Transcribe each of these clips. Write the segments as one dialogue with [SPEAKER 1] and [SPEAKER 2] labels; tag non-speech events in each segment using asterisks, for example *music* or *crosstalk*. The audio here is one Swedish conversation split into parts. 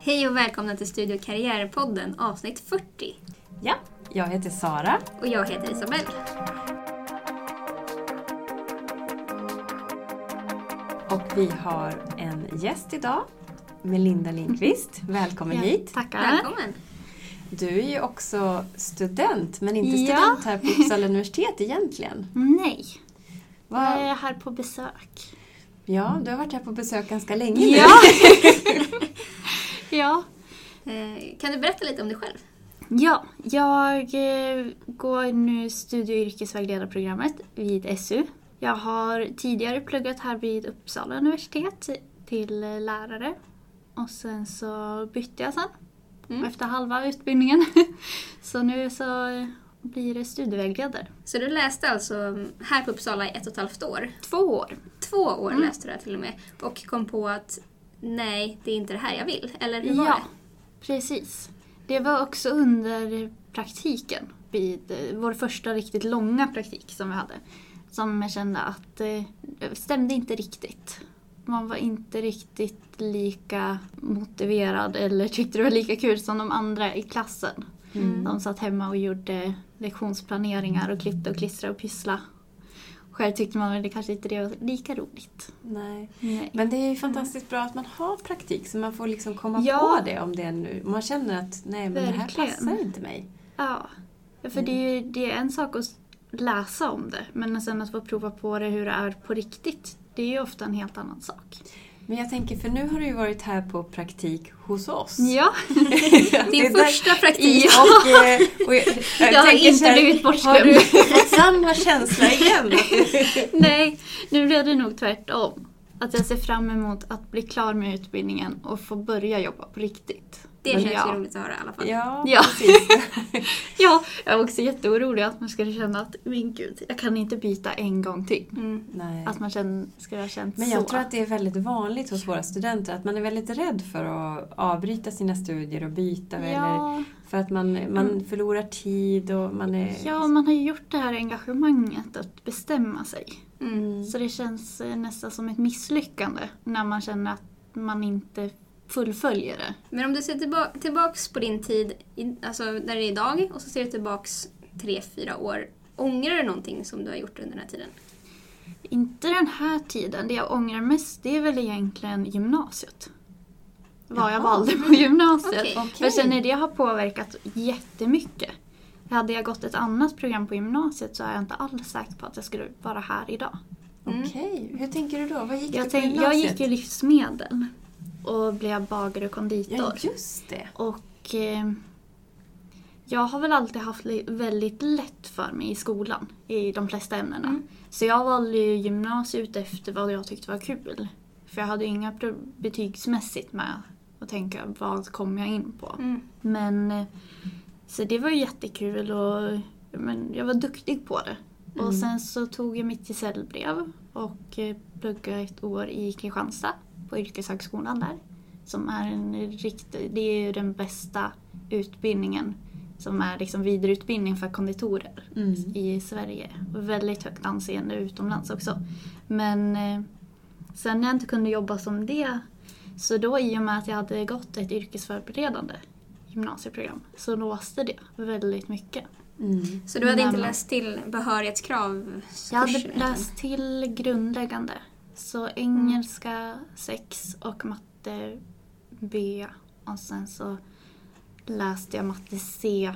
[SPEAKER 1] Hej och välkomna till Studio Karriärpodden avsnitt 40.
[SPEAKER 2] Ja, jag heter Sara.
[SPEAKER 1] Och jag heter Isabelle.
[SPEAKER 2] Och vi har en gäst idag, Melinda Lindqvist. Välkommen
[SPEAKER 3] Ja,
[SPEAKER 2] hit.
[SPEAKER 3] Tackar.
[SPEAKER 1] Välkommen!
[SPEAKER 2] Du är ju också student, men inte
[SPEAKER 3] Ja.
[SPEAKER 2] student här på Uppsala universitet egentligen.
[SPEAKER 3] Nej, jag
[SPEAKER 2] Va?
[SPEAKER 3] är här på besök.
[SPEAKER 2] Ja, du har varit här på besök ganska länge nu.
[SPEAKER 3] Ja. *laughs* ja.
[SPEAKER 1] Eh, kan du berätta lite om dig själv?
[SPEAKER 3] Ja, jag eh, går nu studie och yrkesvägledarprogrammet vid SU. Jag har tidigare pluggat här vid Uppsala universitet till lärare. Och sen så bytte jag sen
[SPEAKER 1] Mm.
[SPEAKER 3] efter halva utbildningen. *laughs* så nu så blir det studievägledare.
[SPEAKER 1] Så du läste alltså här på Uppsala i ett och ett halvt år.
[SPEAKER 3] Två år.
[SPEAKER 1] Två år
[SPEAKER 3] Mm.
[SPEAKER 1] läste du här till och med. Och kom på att nej, det är inte det här jag vill. Eller hur var
[SPEAKER 3] Ja,
[SPEAKER 1] det?
[SPEAKER 3] precis. Det var också under praktiken, vid eh, vår första riktigt långa praktik som vi hade, som jag kände att eh, det stämde inte riktigt. Man var inte riktigt lika motiverad eller tyckte det var lika kul som de andra i klassen.
[SPEAKER 2] Mm.
[SPEAKER 3] De satt hemma och gjorde lektionsplaneringar och klippte och klistrade och pysslade. Själv tyckte man väl det kanske inte det var lika roligt.
[SPEAKER 2] Nej.
[SPEAKER 3] Nej.
[SPEAKER 2] Men det är ju fantastiskt bra att man har praktik så man får liksom komma
[SPEAKER 3] Ja.
[SPEAKER 2] på det om det nu. Man känner att nej men det här
[SPEAKER 3] Verkligen.
[SPEAKER 2] passar inte mig.
[SPEAKER 3] Ja, för det är, ju, det är en sak att läsa om det, men sen att få prova på det hur det är på riktigt, det är ju ofta en helt annan sak.
[SPEAKER 2] Men jag tänker, för nu har du ju varit här på praktik hos oss.
[SPEAKER 3] Ja, *laughs*
[SPEAKER 2] Det
[SPEAKER 1] Din första praktik.
[SPEAKER 2] Och, eh, och jag, *laughs* jag,
[SPEAKER 3] Jag har inte
[SPEAKER 2] här,
[SPEAKER 3] blivit
[SPEAKER 2] Har
[SPEAKER 3] bortglömd.
[SPEAKER 2] du fått samma känsla igen? *laughs*
[SPEAKER 3] nej, nu blev det nog tvärtom. Att jag ser fram emot att bli klar med utbildningen och få börja jobba på riktigt.
[SPEAKER 1] Det
[SPEAKER 3] Men
[SPEAKER 1] känns
[SPEAKER 3] ja.
[SPEAKER 1] ju roligt att höra i alla fall.
[SPEAKER 2] Ja,
[SPEAKER 3] Ja.
[SPEAKER 2] precis. *laughs* *laughs*
[SPEAKER 3] Ja, jag är också jätteorolig att man ska känna att, min gud, jag kan inte byta en gång till.
[SPEAKER 1] Mm.
[SPEAKER 2] Nej.
[SPEAKER 3] Att man känner, ska ha känt
[SPEAKER 2] Men jag
[SPEAKER 3] så.
[SPEAKER 2] tror att det är väldigt vanligt hos våra studenter att man är väldigt rädd för att avbryta sina studier och byta. Eller
[SPEAKER 3] ja,
[SPEAKER 2] för att man, man förlorar tid och man är...
[SPEAKER 3] ja, man har ju gjort det här engagemanget att bestämma sig.
[SPEAKER 1] Mm.
[SPEAKER 3] Så det känns eh, nästan som ett misslyckande när man känner att man inte fullföljer det.
[SPEAKER 1] Men om du ser tillba- tillbaks på din tid, i, alltså där det är idag, och så ser du tillbaks tre, fyra år. Ångrar du någonting som du har gjort under den här tiden?
[SPEAKER 3] Inte den här tiden. Det jag ångrar mest det är väl egentligen gymnasiet. Vad jag valde på gymnasiet.
[SPEAKER 1] Okej.
[SPEAKER 2] Okej.
[SPEAKER 3] För jag känner det har påverkat jättemycket. Hade jag gått ett annat program på gymnasiet så är jag inte alls säker på att jag skulle vara här idag.
[SPEAKER 2] Okej, hur tänker du då? Vad gick
[SPEAKER 3] Jag,
[SPEAKER 2] du på
[SPEAKER 3] tänk, jag
[SPEAKER 2] gymnasiet?
[SPEAKER 3] gick ju livsmedel och blev bagare och konditor.
[SPEAKER 2] Ja, just det.
[SPEAKER 3] Och eh, jag har väl alltid haft väldigt lätt för mig i skolan, i de flesta ämnena.
[SPEAKER 1] Mm.
[SPEAKER 3] Så jag valde ju gymnasiet efter vad jag tyckte var kul. För jag hade ju inga betygsmässigt med att tänka vad kom jag in på.
[SPEAKER 1] Mm.
[SPEAKER 3] Men eh, så det var ju jättekul och men jag var duktig på det. Och
[SPEAKER 2] Mm.
[SPEAKER 3] sen så tog jag mitt gesällbrev och eh, pluggade ett år i Kristianstad på yrkeshögskolan där. Som är en riktig, det är ju den bästa utbildningen som är liksom vidareutbildning för konditorer
[SPEAKER 2] Mm.
[SPEAKER 3] i Sverige. Och väldigt högt anseende utomlands också. Men eh, sen när jag inte kunde jobba som det så då i och med att jag hade gått ett yrkesförberedande gymnasieprogram så låste det väldigt mycket.
[SPEAKER 2] Mm.
[SPEAKER 1] Så du hade inte
[SPEAKER 3] Men-
[SPEAKER 1] läst till behörighetskrav?
[SPEAKER 3] Jag hade läst till grundläggande. Så engelska 6 och matte B. Och sen så läste jag matte C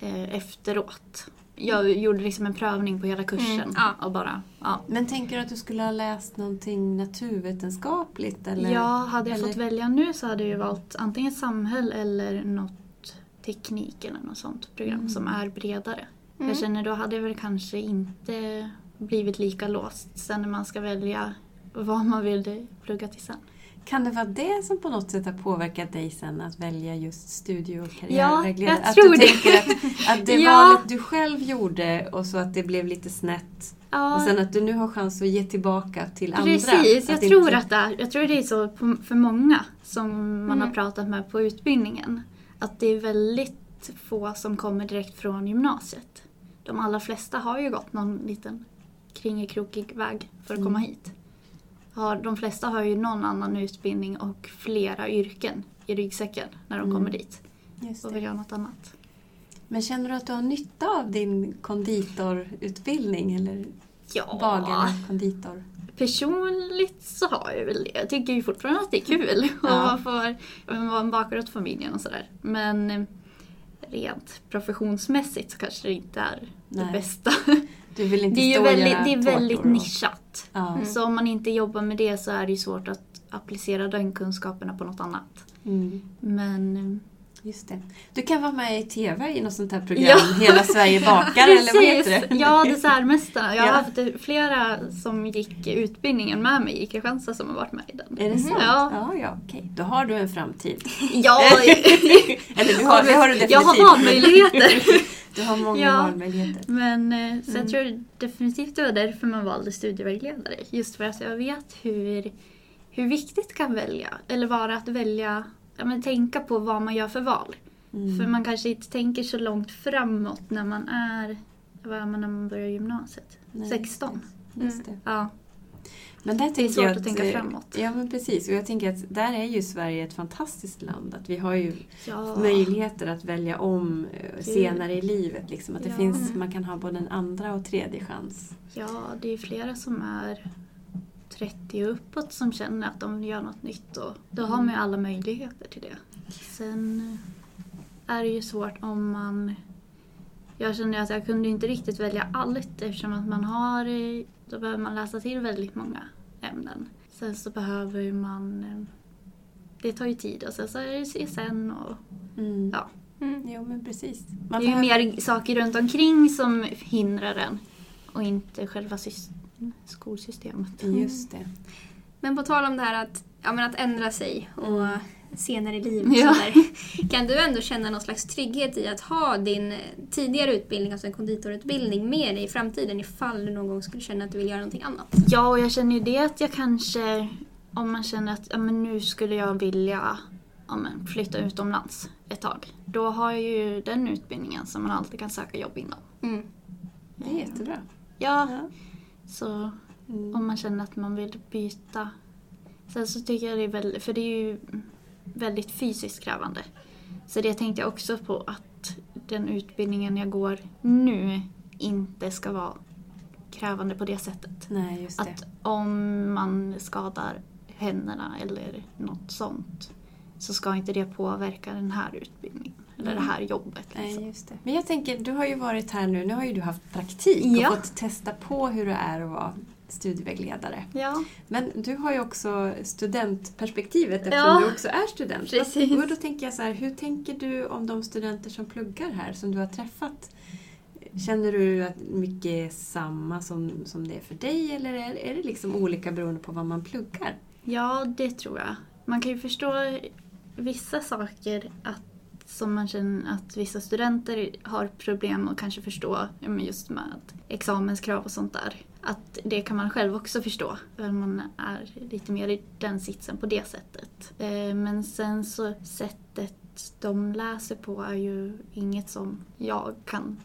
[SPEAKER 3] eh, efteråt. Jag gjorde liksom en prövning på hela kursen.
[SPEAKER 1] Mm, ja.
[SPEAKER 3] och bara, ja.
[SPEAKER 2] Men tänker du att du skulle ha läst någonting naturvetenskapligt? Eller?
[SPEAKER 3] Ja, hade jag
[SPEAKER 2] eller-
[SPEAKER 3] fått välja nu så hade jag valt antingen samhäll eller något teknik eller något sånt program
[SPEAKER 2] Mm.
[SPEAKER 3] som är bredare.
[SPEAKER 1] Mm.
[SPEAKER 3] Jag känner då hade jag väl kanske inte blivit lika låst sen när man ska välja vad man vill plugga till sen.
[SPEAKER 2] Kan det vara det som på något sätt har påverkat dig sen att välja just studie och
[SPEAKER 3] Ja,
[SPEAKER 2] karriärvägledare?
[SPEAKER 3] jag
[SPEAKER 2] att
[SPEAKER 3] tror
[SPEAKER 2] du
[SPEAKER 3] det.
[SPEAKER 2] tänker att, att det *laughs*
[SPEAKER 3] Ja.
[SPEAKER 2] valet du själv gjorde och så att det blev lite snett
[SPEAKER 3] Ja,
[SPEAKER 2] och sen att du nu har chans att ge tillbaka till andra.
[SPEAKER 3] precis. Jag
[SPEAKER 2] Att
[SPEAKER 3] tror
[SPEAKER 2] inte-
[SPEAKER 3] att det jag tror det är så för många som man
[SPEAKER 1] Mm.
[SPEAKER 3] har pratat med på utbildningen. Att det är väldigt få som kommer direkt från gymnasiet. de allra flesta har ju gått någon liten kringelkrokig väg för att
[SPEAKER 2] Mm.
[SPEAKER 3] komma hit. Har, de flesta har ju någon annan utbildning och flera yrken i ryggsäcken när de
[SPEAKER 2] Mm.
[SPEAKER 3] kommer dit och
[SPEAKER 2] det.
[SPEAKER 3] vill göra något annat.
[SPEAKER 2] Men känner du att du har nytta av din konditorutbildning eller
[SPEAKER 3] Ja,
[SPEAKER 2] bagare, konditor?
[SPEAKER 3] personligt så har jag väl det. Jag tycker ju fortfarande att det är kul *laughs* *laughs*
[SPEAKER 2] Ja.
[SPEAKER 3] men vara en bakare åt familjen och sådär. Men rent professionsmässigt så kanske det inte är det
[SPEAKER 2] Nej.
[SPEAKER 3] bästa. *laughs*
[SPEAKER 2] Du vill inte
[SPEAKER 3] Det är ju väldigt, det är väldigt nischat.
[SPEAKER 1] Mm.
[SPEAKER 3] Så om man inte jobbar med det så är det ju svårt att applicera den kunskaperna på något annat.
[SPEAKER 2] Mm.
[SPEAKER 3] Men
[SPEAKER 2] Just det. Du kan vara med i TV i något sånt här program,
[SPEAKER 3] Ja. *laughs*
[SPEAKER 2] Hela Sverige bakar eller vad heter det?
[SPEAKER 3] Ja, Dessertmästarna. Jag har
[SPEAKER 2] Ja.
[SPEAKER 3] haft flera som gick utbildningen med mig i Kristianstad som har varit med i den.
[SPEAKER 2] Är det sant?
[SPEAKER 3] Ja.
[SPEAKER 2] ja, ja okej. Då har du en framtid.
[SPEAKER 3] Ja, *laughs*
[SPEAKER 2] Eller du har, det har du definitivt.
[SPEAKER 3] jag har valmöjligheter. *laughs*
[SPEAKER 2] Du har många
[SPEAKER 3] Ja.
[SPEAKER 2] valmöjligheter.
[SPEAKER 3] Men eh, så
[SPEAKER 2] Mm.
[SPEAKER 3] jag tror definitivt det var därför man valde studievägledare. Just för att jag vet hur, hur viktigt det kan välja, eller vara att välja, ja, men tänka på vad man gör för val.
[SPEAKER 2] Mm.
[SPEAKER 3] För man kanske inte tänker så långt framåt när man är, vad är man när man börjar gymnasiet?
[SPEAKER 2] Nej,
[SPEAKER 3] 16.
[SPEAKER 2] Just det.
[SPEAKER 3] Ja,
[SPEAKER 2] Men där
[SPEAKER 3] det är svårt
[SPEAKER 2] jag
[SPEAKER 3] att tänka
[SPEAKER 2] eh,
[SPEAKER 3] framåt.
[SPEAKER 2] Ja, men precis. Och jag tänker att där är ju Sverige ett fantastiskt land. Att vi har ju
[SPEAKER 3] Ja.
[SPEAKER 2] möjligheter att välja om eh, senare i livet. Liksom. Att det
[SPEAKER 3] Ja.
[SPEAKER 2] finns, man kan ha både en andra och tredje chans.
[SPEAKER 3] Ja, det är flera som är 30 och uppåt som känner att de vill göra något nytt och då har man ju alla möjligheter till det. Sen eh, är det ju svårt om man... Jag känner att jag kunde inte riktigt välja allt eftersom att man har... eh, Då behöver man läsa till väldigt många ämnen. Sen så behöver man... eh, Det tar ju tid och sen så är det CSN och...
[SPEAKER 2] Mm.
[SPEAKER 3] Ja.
[SPEAKER 1] Mm.
[SPEAKER 2] Jo, men precis.
[SPEAKER 3] Det
[SPEAKER 2] Man
[SPEAKER 3] är ju
[SPEAKER 2] behöver-
[SPEAKER 3] mer saker runt omkring som hindrar en och inte själva sys- skolsystemet.
[SPEAKER 2] Just det.
[SPEAKER 1] Men på tal om det här att, ja, men att ändra sig och senare i livet.
[SPEAKER 3] Ja. *laughs*
[SPEAKER 1] Kan du ändå känna någon slags trygghet i att ha din tidigare utbildning, alltså en konditorutbildning, med dig i framtiden ifall du någon gång skulle känna att du vill göra någonting annat?
[SPEAKER 3] Ja, och jag känner ju det att jag kanske, om man känner att ja, men nu skulle jag vilja ja, men, flytta utomlands ett tag. Då har jag ju den utbildningen som man alltid kan söka jobb inom.
[SPEAKER 1] Mm.
[SPEAKER 2] Det är jättebra.
[SPEAKER 3] Ja,
[SPEAKER 2] Ja.
[SPEAKER 3] Så
[SPEAKER 2] Mm.
[SPEAKER 3] om man känner att man vill byta. Sen så tycker jag det är väldigt, för det är ju väldigt fysiskt krävande. Så det tänkte jag också på att den utbildningen jag går nu inte ska vara krävande på det sättet.
[SPEAKER 2] Nej, det.
[SPEAKER 3] Att om man skadar händerna eller något sånt så ska inte det påverka den här utbildningen eller det här jobbet.
[SPEAKER 2] Nej,
[SPEAKER 3] Liksom.
[SPEAKER 2] just det. Men jag tänker, du har ju varit här nu, nu har ju du haft praktik
[SPEAKER 3] Ja.
[SPEAKER 2] och fått testa på hur det är att vara studievägledare.
[SPEAKER 3] Ja,
[SPEAKER 2] Men du har ju också studentperspektivet eftersom
[SPEAKER 3] Ja.
[SPEAKER 2] du också är student.
[SPEAKER 3] Precis.
[SPEAKER 2] Och då tänker jag så här, hur tänker du om de studenter som pluggar här, som du har träffat? Känner du att mycket är samma som, som det är för dig eller är, är det liksom olika beroende på vad man pluggar?
[SPEAKER 3] ja, det tror jag. Man kan ju förstå vissa saker att, som man känner att vissa studenter har problem att kanske förstå just med examenskrav och sånt där. Att det kan man själv också förstå. För man är lite mer i den sitsen på det sättet. Eh, Men sen så sättet de läser på är ju inget som jag kan...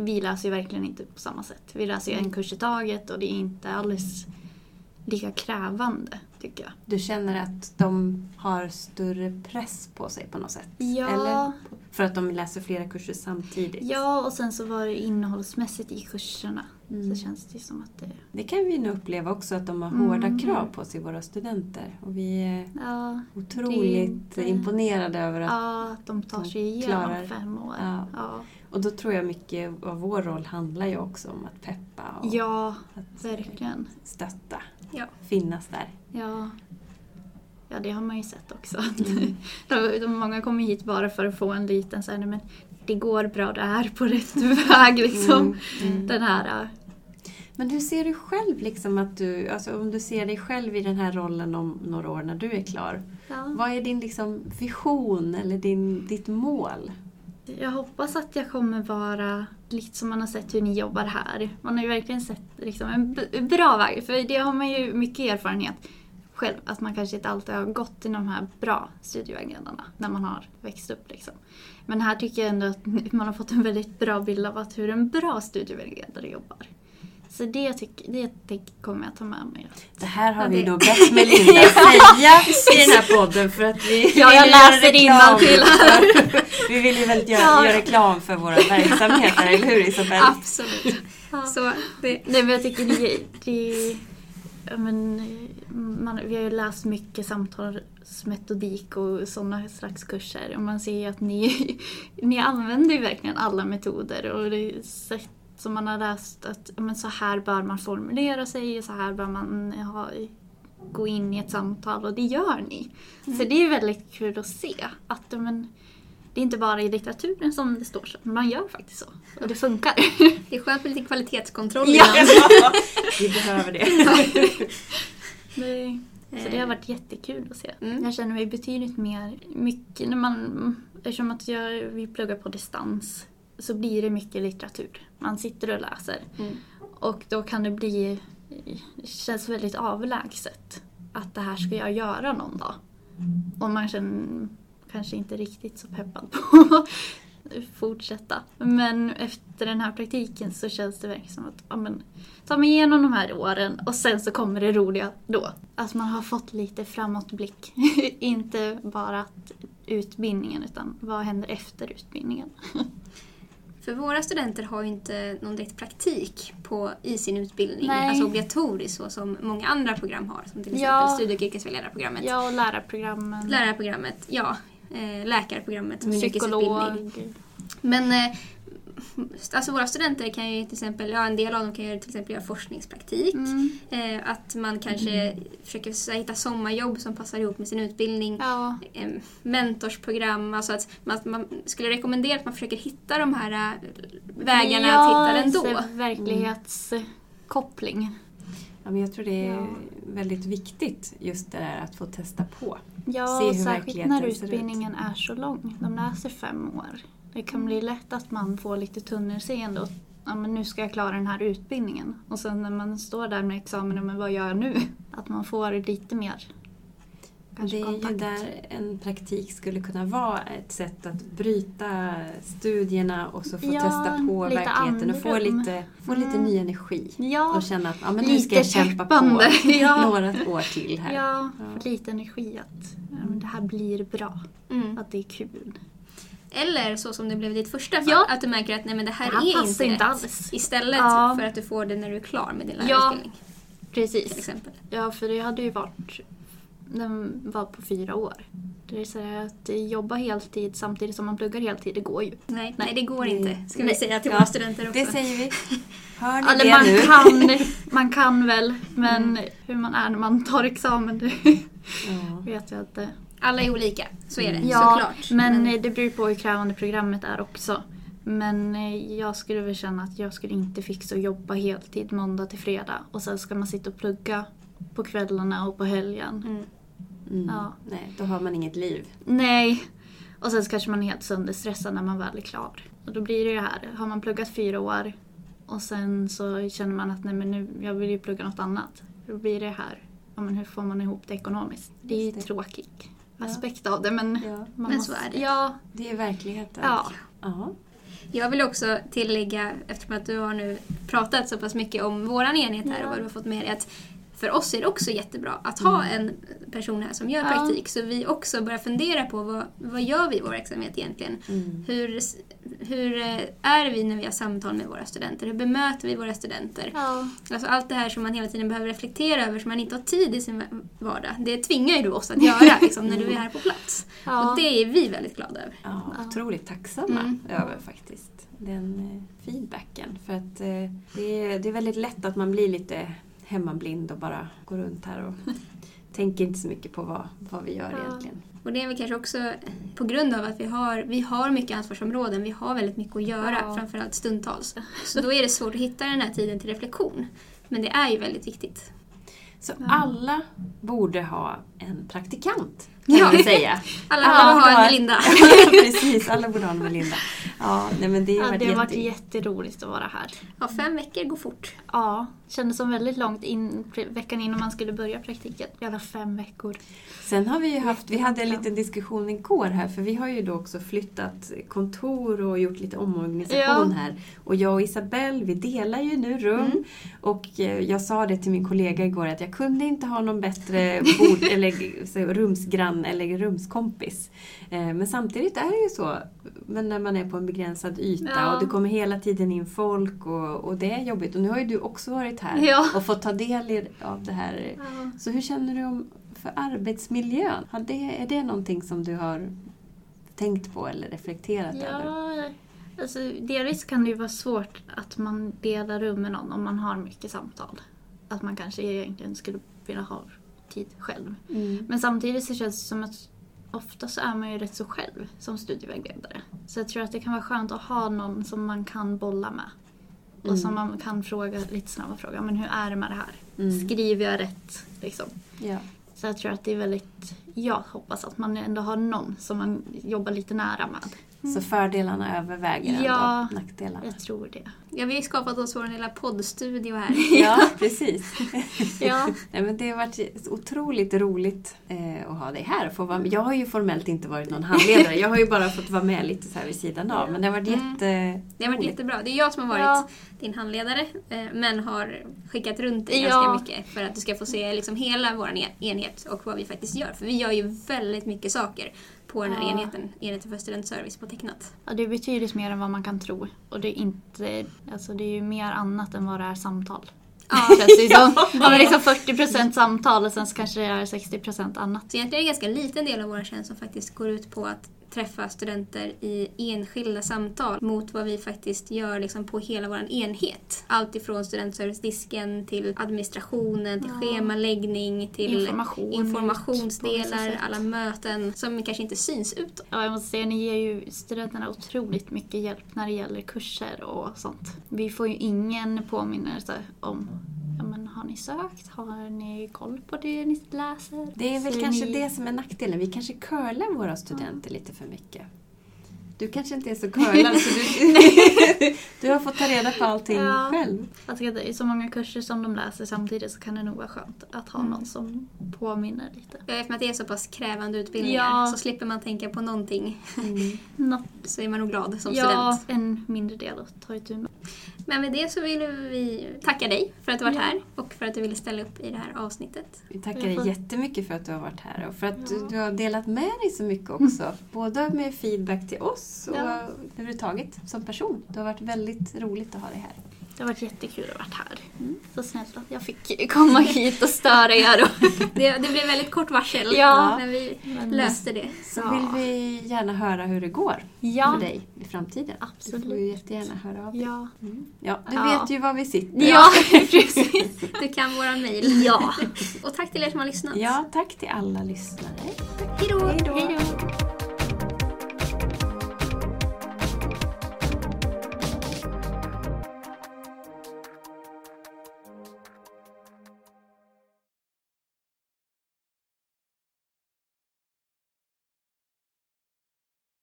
[SPEAKER 3] Vi läser ju verkligen inte på samma sätt. Vi läser ju en kurs i taget och det är inte alls lika krävande tycker jag.
[SPEAKER 2] Du känner att de har större press på sig på något sätt?
[SPEAKER 3] Ja.
[SPEAKER 2] Eller för att de läser flera kurser samtidigt?
[SPEAKER 3] Ja, och sen så var det innehållsmässigt i kurserna.
[SPEAKER 2] Mm.
[SPEAKER 3] Så känns det som att det...
[SPEAKER 2] Det kan vi nog uppleva också, att de har
[SPEAKER 3] Mm.
[SPEAKER 2] hårda krav på sig, våra studenter. Och vi är
[SPEAKER 3] Ja,
[SPEAKER 2] otroligt
[SPEAKER 3] inte-
[SPEAKER 2] imponerade över att...
[SPEAKER 3] ja att de tar
[SPEAKER 2] de
[SPEAKER 3] sig igenom
[SPEAKER 2] klarar-
[SPEAKER 3] fem år.
[SPEAKER 2] Ja.
[SPEAKER 3] Ja,
[SPEAKER 2] Och då tror jag mycket av vår roll handlar ju också om att peppa och
[SPEAKER 3] ja
[SPEAKER 2] att
[SPEAKER 3] verkligen.
[SPEAKER 2] stötta.
[SPEAKER 1] Ja.
[SPEAKER 2] Finnas där.
[SPEAKER 3] Ja. ja, det har man ju sett också.
[SPEAKER 2] Mm. *laughs*
[SPEAKER 3] de, de, många kommer hit bara för att få en liten så här, men det går bra, det är på rätt väg liksom.
[SPEAKER 2] Mm. Mm.
[SPEAKER 3] Den här...
[SPEAKER 2] Men hur ser du själv, liksom att du, alltså om du ser dig själv i den här rollen om några år när du är klar.
[SPEAKER 3] Ja.
[SPEAKER 2] Vad är din liksom vision eller din, ditt mål?
[SPEAKER 3] Jag hoppas att jag kommer vara lite som man har sett hur ni jobbar här. Man har ju verkligen sett liksom en bra väg, för det har man ju mycket erfarenhet. Själv. Att man kanske inte alltid har gått till de här bra studievägledarna när man har växt upp. Liksom. Men här tycker jag ändå att *laughs* man har fått en väldigt bra bild av att hur en bra studievägledare jobbar. Så det, tycker, det kommer jag ta med mig.
[SPEAKER 2] Det här har
[SPEAKER 1] Ja,
[SPEAKER 2] vi
[SPEAKER 1] det-
[SPEAKER 2] då bett Melinda *laughs* säga i den här podden för att vi *laughs*
[SPEAKER 3] Ja, jag läser innantill.
[SPEAKER 2] för- Vi vill ju väldigt göra,
[SPEAKER 3] Ja.
[SPEAKER 2] göra reklam för våra verksamheter, eller hur Isabelle?
[SPEAKER 1] Absolut. Så det,
[SPEAKER 3] Nej men jag tycker det, det ja, men, man, Vi har ju läst mycket samtalsmetodik och sådana slags kurser och man ser ju att ni, *laughs* ni använder ju verkligen alla metoder och det sätt som man har läst att men så här bör man formulera sig och så här bör man ha, gå in i ett samtal och det gör ni. Så det är väldigt kul att se att men, det är inte bara i litteraturen som det står så, man gör faktiskt så och det funkar.
[SPEAKER 1] det är skönt med lite kvalitetskontroll
[SPEAKER 3] Ja. *laughs*
[SPEAKER 2] Vi behöver det. *laughs*
[SPEAKER 3] Nej. Så det har varit jättekul att se.
[SPEAKER 1] Mm.
[SPEAKER 3] Jag känner mig betydligt mer, mycket när man, eftersom att jag, vi pluggar på distans så blir det mycket litteratur. Man sitter och läser.
[SPEAKER 1] Mm.
[SPEAKER 3] Och då kan det bli, det känns väldigt avlägset att det här ska jag göra någon dag. Och man känner kanske inte riktigt så peppad på att fortsätta. Men efter den här praktiken så känns det verkligen som att ja, men, ta mig igenom de här åren och sen så kommer det roliga då. Att man har fått lite framåtblick. *laughs* inte bara att utbildningen utan vad händer efter utbildningen. *laughs*
[SPEAKER 1] För våra studenter har ju inte någon direkt praktik på, i sin utbildning,
[SPEAKER 3] Nej.
[SPEAKER 1] alltså obligatoriskt så som många andra program har. Som till exempel
[SPEAKER 3] Ja.
[SPEAKER 1] studie och yrkesvägledarprogrammet.
[SPEAKER 3] Ja, och lärarprogrammen.
[SPEAKER 1] Lärarprogrammet, ja. Eh, läkarprogrammet som är en
[SPEAKER 3] Psykolog.
[SPEAKER 1] yrkesutbildning. Men eh, alltså våra studenter kan ju till exempel, ja en del av dem kan ju till exempel göra forskningspraktik.
[SPEAKER 3] Mm.
[SPEAKER 1] Eh, att man kanske försöker så här hitta sommarjobb som passar ihop med sin utbildning.
[SPEAKER 3] Ja,
[SPEAKER 1] Eh, mentorsprogram, alltså att man, man skulle rekommendera att man försöker hitta de här eh, vägarna att hitta den då.
[SPEAKER 3] verklighetskoppling.
[SPEAKER 2] Ja, men jag tror det är
[SPEAKER 3] Ja.
[SPEAKER 2] väldigt viktigt just det där att få testa på.
[SPEAKER 3] Ja,
[SPEAKER 2] Se
[SPEAKER 3] och
[SPEAKER 2] hur
[SPEAKER 3] särskilt när utbildningen är så lång. De läser fem år. Det kan bli lätt att man får lite tunnelseende och ja, men nu ska jag klara den här utbildningen. Och sen när man står där med examen, men vad gör jag nu? Att man får lite mer kanske
[SPEAKER 2] det är
[SPEAKER 3] kontakt.
[SPEAKER 2] ju där en praktik skulle kunna vara ett sätt att bryta studierna och så få
[SPEAKER 3] Ja,
[SPEAKER 2] testa på verkligheten och få lite, få lite
[SPEAKER 3] Mm.
[SPEAKER 2] ny energi.
[SPEAKER 3] Ja,
[SPEAKER 2] Och känna att ja, men nu
[SPEAKER 3] lite
[SPEAKER 2] ska jag kämpa
[SPEAKER 3] peppande.
[SPEAKER 2] på *laughs*
[SPEAKER 3] Ja.
[SPEAKER 2] några år till här.
[SPEAKER 3] ja,
[SPEAKER 2] Ja.
[SPEAKER 3] lite energi att ja, men det här blir bra.
[SPEAKER 1] Mm.
[SPEAKER 3] Att det är kul.
[SPEAKER 1] Eller så som det blev i ditt första fall,
[SPEAKER 3] Ja.
[SPEAKER 1] att du märker att nej, men det här,
[SPEAKER 3] Det här
[SPEAKER 1] är
[SPEAKER 3] passar
[SPEAKER 1] inte
[SPEAKER 3] inte alls.
[SPEAKER 1] Istället
[SPEAKER 3] Ja.
[SPEAKER 1] för att du får det när du är klar med din
[SPEAKER 3] Ja.
[SPEAKER 1] lärarutbildning. Till
[SPEAKER 3] Precis.
[SPEAKER 1] exempel.
[SPEAKER 3] Ja, för det hade ju varit... Den var på fyra år. Det är så här att jobba heltid samtidigt som man pluggar heltid, det går ju.
[SPEAKER 1] Nej, nej, det går
[SPEAKER 2] Nej.
[SPEAKER 1] inte. Ska vi
[SPEAKER 3] Nej.
[SPEAKER 1] säga till
[SPEAKER 2] Ja,
[SPEAKER 1] våra studenter också.
[SPEAKER 2] Det säger vi. Hör ni
[SPEAKER 3] Eller
[SPEAKER 2] det
[SPEAKER 3] man
[SPEAKER 2] nu?
[SPEAKER 3] kan, *laughs* man kan väl, men
[SPEAKER 1] Mm.
[SPEAKER 3] hur man är när man tar examen, det
[SPEAKER 2] Ja.
[SPEAKER 3] vet jag inte.
[SPEAKER 1] Alla är olika, så är det
[SPEAKER 3] Ja,
[SPEAKER 1] såklart.
[SPEAKER 3] men eh, det beror på hur krävande programmet är också. Men eh, jag skulle väl känna att jag skulle inte fixa att jobba heltid måndag till fredag och sen ska man sitta och plugga på kvällarna och på helgen.
[SPEAKER 1] Mm.
[SPEAKER 2] Mm.
[SPEAKER 3] Ja.
[SPEAKER 2] Nej, då har man inget liv.
[SPEAKER 3] Nej. Och sen så kanske man är helt sönderstressad när man väl är klar. Och då blir det ju här, har man pluggat fyra år och sen så känner man att nej men nu, jag vill ju plugga något annat. Då blir det här, ja men hur får man ihop det ekonomiskt? Det är ju
[SPEAKER 2] det.
[SPEAKER 3] tråkig
[SPEAKER 2] Ja.
[SPEAKER 3] aspekt av det men
[SPEAKER 2] Ja.
[SPEAKER 3] man
[SPEAKER 1] Men
[SPEAKER 3] måste,
[SPEAKER 1] så är det.
[SPEAKER 3] Ja,
[SPEAKER 2] Det är verkligheten.
[SPEAKER 3] ja.
[SPEAKER 2] Ja.
[SPEAKER 1] Jag vill också tillägga, eftersom att du har nu pratat så pass mycket om våran enhet här och vad du har fått med dig, att för oss är det också jättebra att ha en person här som gör
[SPEAKER 3] Mm. Ja.
[SPEAKER 1] praktik. Så vi också börjar fundera på vad, vad gör vi i vår verksamhet egentligen?
[SPEAKER 2] Mm.
[SPEAKER 1] Hur, hur eh, är vi när vi har samtal med våra studenter? Hur bemöter vi våra studenter?
[SPEAKER 3] ja.
[SPEAKER 1] Alltså allt det här som man hela tiden behöver reflektera över som man inte har tid i sin vardag. Det tvingar ju du oss att göra *laughs* liksom, när du är här på plats.
[SPEAKER 3] ja.
[SPEAKER 1] Och det är vi väldigt glada över.
[SPEAKER 2] Ja,
[SPEAKER 3] Ja.
[SPEAKER 2] otroligt tacksamma
[SPEAKER 1] Mm.
[SPEAKER 2] över faktiskt den eh, feedbacken. För att eh, det, är, det är väldigt lätt att man blir lite hemmablind och bara går runt här och *laughs* tänker inte så mycket på vad, vad vi gör
[SPEAKER 3] Ja.
[SPEAKER 2] egentligen.
[SPEAKER 1] Och det är väl kanske också på grund av att vi har, vi har mycket ansvarsområden, vi har väldigt mycket att göra,
[SPEAKER 3] Ja.
[SPEAKER 1] framförallt stundtals. Så då är det svårt att hitta den här tiden till reflektion. Men det är ju väldigt viktigt.
[SPEAKER 2] Så
[SPEAKER 3] Ja.
[SPEAKER 2] alla borde ha en praktikant. kan
[SPEAKER 1] Ja.
[SPEAKER 2] vi säga. *laughs*
[SPEAKER 1] Alla
[SPEAKER 2] Alla
[SPEAKER 1] borde ha en Melinda. *laughs*
[SPEAKER 2] Precis, alla borde ha en Melinda. Ja, nej, men det har
[SPEAKER 3] Ja,
[SPEAKER 2] varit
[SPEAKER 3] det har varit
[SPEAKER 2] jätte...
[SPEAKER 3] jätteroligt att vara här.
[SPEAKER 1] Ja, fem veckor går fort.
[SPEAKER 3] Ja, kändes som väldigt långt in, veckan innan man skulle börja praktiken. Jävla fem veckor.
[SPEAKER 2] Sen har vi ju haft, vi hade en liten diskussion igår här för vi har ju då också flyttat kontor och gjort lite omorganisation
[SPEAKER 3] Ja.
[SPEAKER 2] här. Och jag och Isabelle, vi delar ju nu rum.
[SPEAKER 1] Mm.
[SPEAKER 2] Och eh, jag sa det till min kollega igår att jag kunde inte ha någon bättre bord, *laughs* eller rumsgrann eller rumskompis. Eh, Men samtidigt är det ju så, men när man är på en begränsad yta
[SPEAKER 3] Ja.
[SPEAKER 2] och det kommer hela tiden in folk och, och det är jobbigt. Och nu har ju du också varit här
[SPEAKER 3] Ja.
[SPEAKER 2] och fått ta del i- av det här så hur känner du om för arbetsmiljön? Har det, är det någonting som du har tänkt på eller reflekterat över?
[SPEAKER 3] Ja, alltså, delvis kan det ju vara svårt att man delar rum med någon om man har mycket samtal. Att man kanske egentligen skulle vilja ha tid själv.
[SPEAKER 2] Mm.
[SPEAKER 3] Men samtidigt så känns det som att ofta så är man ju rätt så själv som studievägledare. Så jag tror att det kan vara skönt att ha någon som man kan bolla med. Och
[SPEAKER 2] Mm.
[SPEAKER 3] som man kan fråga lite snabba frågor. Men hur är det med det här?
[SPEAKER 2] Mm.
[SPEAKER 3] Skriver jag rätt? Liksom.
[SPEAKER 2] Ja.
[SPEAKER 3] Så jag tror att det är väldigt... Jag hoppas att man ändå har någon som man jobbar lite nära med.
[SPEAKER 2] Så fördelarna överväger ändå
[SPEAKER 3] Ja.
[SPEAKER 2] nackdelarna?
[SPEAKER 3] Jag tror det.
[SPEAKER 1] Ja, vi har skapat oss vår lilla poddstudio här. *laughs*
[SPEAKER 2] Ja, precis. *laughs*
[SPEAKER 3] Ja.
[SPEAKER 2] Nej, men det har varit otroligt roligt eh, att ha dig här. Få vara. Jag har ju formellt inte varit någon handledare. Jag har ju bara fått vara med lite så här vid sidan av. Men det har varit
[SPEAKER 1] Mm.
[SPEAKER 2] jätte...
[SPEAKER 1] Det har varit jättebra. Det är jag som har varit
[SPEAKER 3] Ja.
[SPEAKER 1] din handledare, eh, men har skickat runt dig
[SPEAKER 3] Ja.
[SPEAKER 1] ganska mycket för att du ska få se liksom hela vår enhet och vad vi faktiskt gör. För vi gör ju väldigt mycket saker på den här
[SPEAKER 3] Ja.
[SPEAKER 1] enheten, enheten för studentservice på Tecknat.
[SPEAKER 3] ja, det är betydligt mer än vad man kan tro. Och det är inte... Alltså det är ju mer annat än vad det är samtal.
[SPEAKER 1] Ja, *laughs*
[SPEAKER 3] Känns det ju som. *laughs* Ja, men liksom 40% samtal och sen så kanske det är 60% annat.
[SPEAKER 1] Så egentligen är det en ganska liten del av vår tjänst som faktiskt går ut på att träffa studenter i enskilda samtal mot vad vi faktiskt gör liksom på hela vår enhet. Allt ifrån studentservicedisken till administrationen, till
[SPEAKER 3] Ja.
[SPEAKER 1] schemaläggning, till
[SPEAKER 3] Information,
[SPEAKER 1] informationsdelar, alla möten som kanske inte syns utåt.
[SPEAKER 3] Ja, jag måste säga, ni ger ju studenterna otroligt mycket hjälp när det gäller kurser och sånt. Vi får ju ingen påminnelse om har ni sökt? Har ni koll på det ni läser?
[SPEAKER 2] Det är väl
[SPEAKER 3] Ser
[SPEAKER 2] kanske
[SPEAKER 3] ni-
[SPEAKER 2] det som är nackdelen. Vi kanske curlar våra studenter lite för mycket. Du kanske inte är så curlad så du, *laughs* *laughs* du har fått ta reda på allting
[SPEAKER 3] Ja.
[SPEAKER 2] själv.
[SPEAKER 3] Jag tycker att det är så många kurser som de läser samtidigt så kan det nog vara skönt att ha
[SPEAKER 2] Mm.
[SPEAKER 3] någon som påminner lite.
[SPEAKER 1] Ja, Eftersom att det är så pass krävande utbildningar
[SPEAKER 3] Ja.
[SPEAKER 1] så slipper man tänka på någonting
[SPEAKER 2] Mm. *laughs*
[SPEAKER 1] Så är man nog glad som
[SPEAKER 3] ja,
[SPEAKER 1] student.
[SPEAKER 3] en mindre del att ta itu med.
[SPEAKER 1] Men med det så vill vi tacka dig för att du varit
[SPEAKER 3] Ja.
[SPEAKER 1] här och för att du ville ställa upp i det här avsnittet.
[SPEAKER 2] Vi tackar dig jättemycket för att du har varit här och för att
[SPEAKER 3] Ja.
[SPEAKER 2] du har delat med dig så mycket också. Både med feedback till oss och
[SPEAKER 3] Ja.
[SPEAKER 2] överhuvudtaget som person. Det har varit väldigt roligt att ha dig här.
[SPEAKER 3] Det har varit jättekul att vara här.
[SPEAKER 2] Mm.
[SPEAKER 3] Så snällt att jag fick komma hit och störa er. Och *laughs*
[SPEAKER 1] Det, det blev väldigt kort varsel,
[SPEAKER 3] Ja.
[SPEAKER 1] men vi
[SPEAKER 3] Men-
[SPEAKER 1] löste det.
[SPEAKER 2] Så
[SPEAKER 3] Ja.
[SPEAKER 2] vill vi gärna höra hur det går
[SPEAKER 3] Ja.
[SPEAKER 2] för dig i framtiden.
[SPEAKER 3] Absolut.
[SPEAKER 2] Du får ju jättegärna höra av dig.
[SPEAKER 3] Ja.
[SPEAKER 2] Mm. Ja, du
[SPEAKER 3] Ja.
[SPEAKER 2] vet ju var vi sitter.
[SPEAKER 3] Ja, *laughs* precis.
[SPEAKER 1] Du kan våra mejl.
[SPEAKER 3] Ja.
[SPEAKER 1] Och tack till er som har lyssnat.
[SPEAKER 2] Ja, tack till alla lyssnare.
[SPEAKER 3] Hej då.